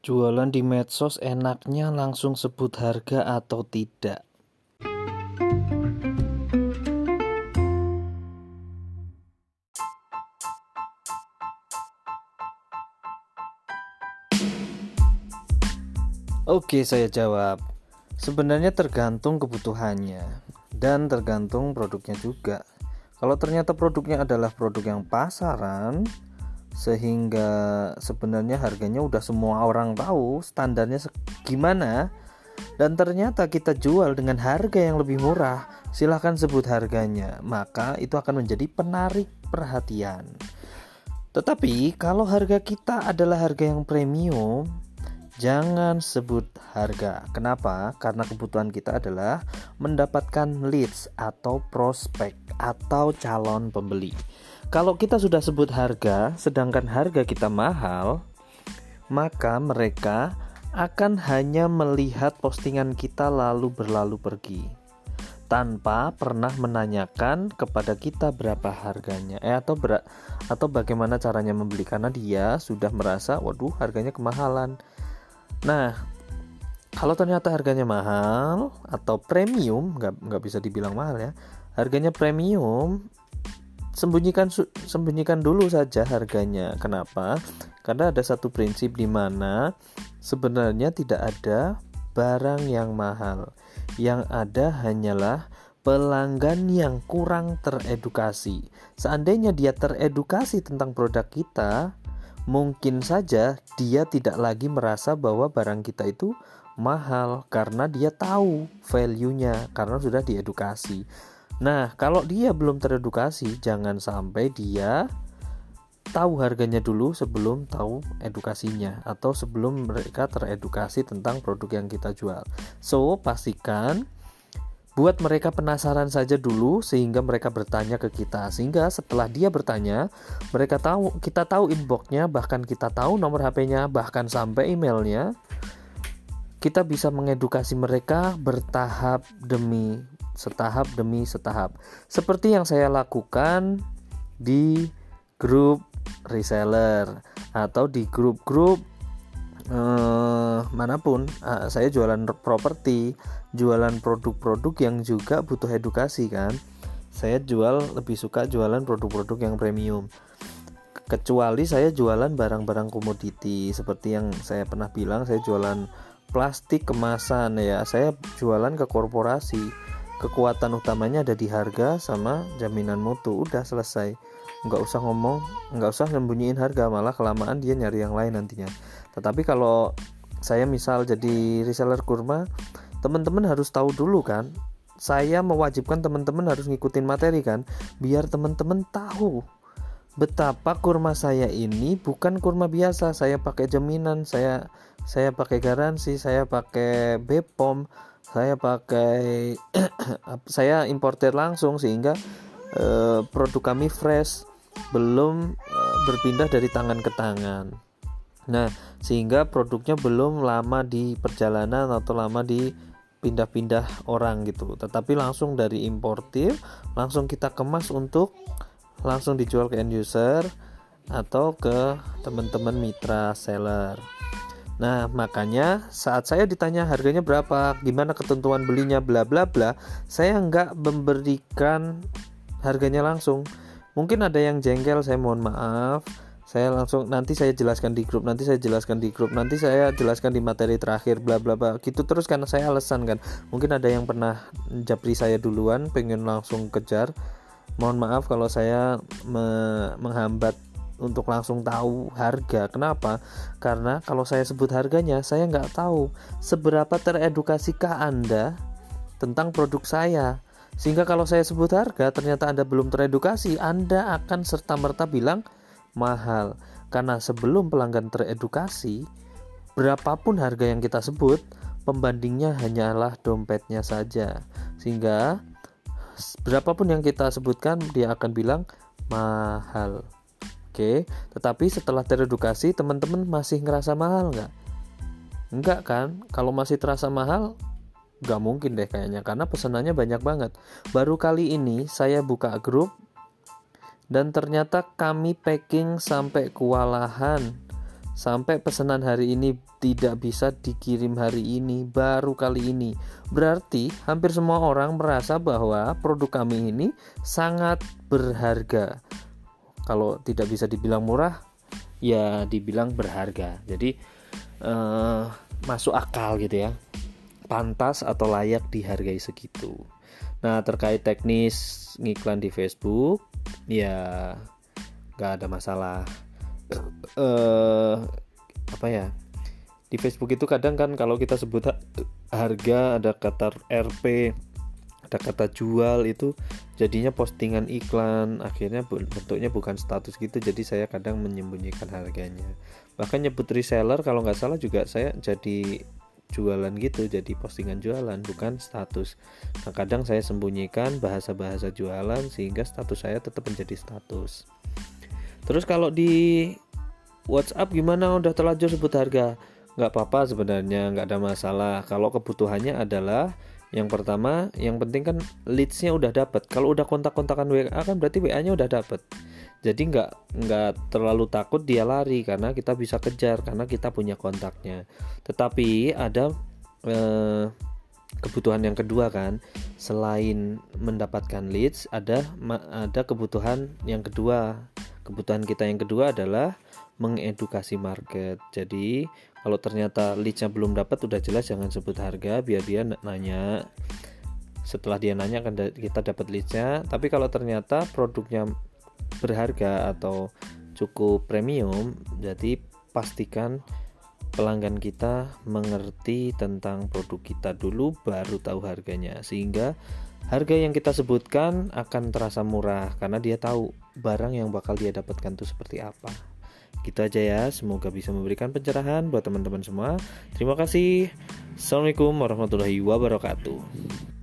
Jualan di medsos enaknya langsung sebut harga atau tidak? Oke, saya jawab. Sebenarnya tergantung kebutuhannya dan tergantung produknya juga. Kalau ternyata produknya adalah produk yang pasaran, sehingga sebenarnya harganya udah semua orang tahu standarnya gimana. Dan ternyata kita jual dengan harga yang lebih murah. Silahkan sebut harganya. Maka itu akan menjadi penarik perhatian. Tetapi kalau harga kita adalah harga yang premium jangan sebut harga. Kenapa? Karena kebutuhan kita adalah mendapatkan leads atau prospek atau calon pembeli. Kalau kita sudah sebut harga, sedangkan harga kita mahal, maka mereka akan hanya melihat postingan kita lalu berlalu pergi. Tanpa pernah menanyakan kepada kita berapa harganya eh atau ber, atau bagaimana caranya membeli. Karena dia sudah merasa waduh harganya kemahalan. Nah, kalau ternyata harganya mahal atau premium nggak nggak bisa dibilang mahal ya harganya premium sembunyikan sembunyikan dulu saja harganya. Kenapa? Karena ada satu prinsip di mana sebenarnya tidak ada barang yang mahal. Yang ada hanyalah pelanggan yang kurang teredukasi. Seandainya dia teredukasi tentang produk kita, mungkin saja dia tidak lagi merasa bahwa barang kita itu mahal karena dia tahu value-nya karena sudah diedukasi. Nah, kalau dia belum teredukasi, jangan sampai dia tahu harganya dulu sebelum tahu edukasinya atau sebelum mereka teredukasi tentang produk yang kita jual. So, pastikan buat mereka penasaran saja dulu sehingga mereka bertanya ke kita. Sehingga setelah dia bertanya, mereka tahu kita tahu inboxnya, bahkan kita tahu nomor HP-nya, bahkan sampai emailnya. Kita bisa mengedukasi mereka bertahap demi setahap demi setahap. Seperti yang saya lakukan di grup reseller atau di grup-grup eh, mana pun. Uh, saya jualan properti, jualan produk-produk yang juga butuh edukasi kan. Saya jual lebih suka jualan produk-produk yang premium. Kecuali saya jualan barang-barang komoditi seperti yang saya pernah bilang saya jualan plastik kemasan ya. Saya jualan ke korporasi kekuatan utamanya ada di harga sama jaminan mutu udah selesai nggak usah ngomong nggak usah nyembunyiin harga malah kelamaan dia nyari yang lain nantinya tetapi kalau saya misal jadi reseller kurma teman-teman harus tahu dulu kan saya mewajibkan teman-teman harus ngikutin materi kan biar teman-teman tahu betapa kurma saya ini bukan kurma biasa. Saya pakai jaminan saya saya pakai garansi saya pakai Bepom saya pakai saya importer langsung sehingga eh, produk kami fresh belum eh, berpindah dari tangan ke tangan nah sehingga produknya belum lama di perjalanan atau lama di pindah-pindah orang gitu tetapi langsung dari importir langsung kita kemas untuk langsung dijual ke end user atau ke teman-teman mitra seller Nah, makanya saat saya ditanya harganya berapa, gimana ketentuan belinya, bla bla bla, saya nggak memberikan harganya langsung. Mungkin ada yang jengkel, saya mohon maaf. Saya langsung nanti saya jelaskan di grup, nanti saya jelaskan di grup, nanti saya jelaskan di materi terakhir, bla bla bla. Gitu terus karena saya alasan kan. Mungkin ada yang pernah japri saya duluan, pengen langsung kejar. Mohon maaf kalau saya me menghambat untuk langsung tahu harga. Kenapa? Karena kalau saya sebut harganya, saya nggak tahu seberapa teredukasi-kah Anda tentang produk saya. Sehingga kalau saya sebut harga, ternyata Anda belum teredukasi, Anda akan serta-merta bilang mahal. Karena sebelum pelanggan teredukasi, berapapun harga yang kita sebut, pembandingnya hanyalah dompetnya saja. Sehingga berapapun yang kita sebutkan, dia akan bilang mahal. Oke, tetapi setelah teredukasi teman-teman masih ngerasa mahal nggak? Enggak kan? Kalau masih terasa mahal, nggak mungkin deh kayaknya karena pesanannya banyak banget. Baru kali ini saya buka grup dan ternyata kami packing sampai kewalahan. Sampai pesanan hari ini tidak bisa dikirim hari ini baru kali ini. Berarti hampir semua orang merasa bahwa produk kami ini sangat berharga. Kalau tidak bisa dibilang murah ya dibilang berharga. Jadi eh, masuk akal gitu ya. Pantas atau layak dihargai segitu nah terkait teknis ngiklan di Facebook ya nggak ada masalah. Eh apa ya? Di Facebook itu kadang kan kalau kita sebut harga ada kata RP ada kata jual itu jadinya postingan iklan. Akhirnya bentuknya bukan status gitu jadi saya kadang menyembunyikan harganya. Bahkan nyebut reseller kalau nggak salah juga saya jadi jualan gitu jadi postingan jualan bukan status. Nah kadang saya sembunyikan bahasa-bahasa jualan sehingga status saya tetap menjadi status. Terus kalau di WhatsApp gimana? Udah terlanjur sebut harga? Nggak apa-apa sebenarnya nggak ada masalah. Kalau kebutuhannya adalah yang pertama yang penting kan leadsnya udah dapat kalau udah kontak-kontakan WA kan berarti WA-nya udah dapat jadi nggak nggak terlalu takut dia lari karena kita bisa kejar karena kita punya kontaknya. Tetapi ada eh, kebutuhan yang kedua kan. Selain mendapatkan leads ada ada kebutuhan yang kedua. Kebutuhan kita yang kedua adalah mengedukasi market. Jadi kalau ternyata leadsnya belum dapat udah jelas jangan sebut harga biar dia nanya. Setelah dia nanya akan kita dapat leadsnya. Tapi kalau ternyata produknya berharga atau cukup premium jadi pastikan pelanggan kita mengerti tentang produk kita dulu baru tahu harganya sehingga harga yang kita sebutkan akan terasa murah karena dia tahu barang yang bakal dia dapatkan itu seperti apa Gitu aja ya, semoga bisa memberikan pencerahan buat teman-teman semua. Terima kasih. Assalamualaikum warahmatullahi wabarakatuh.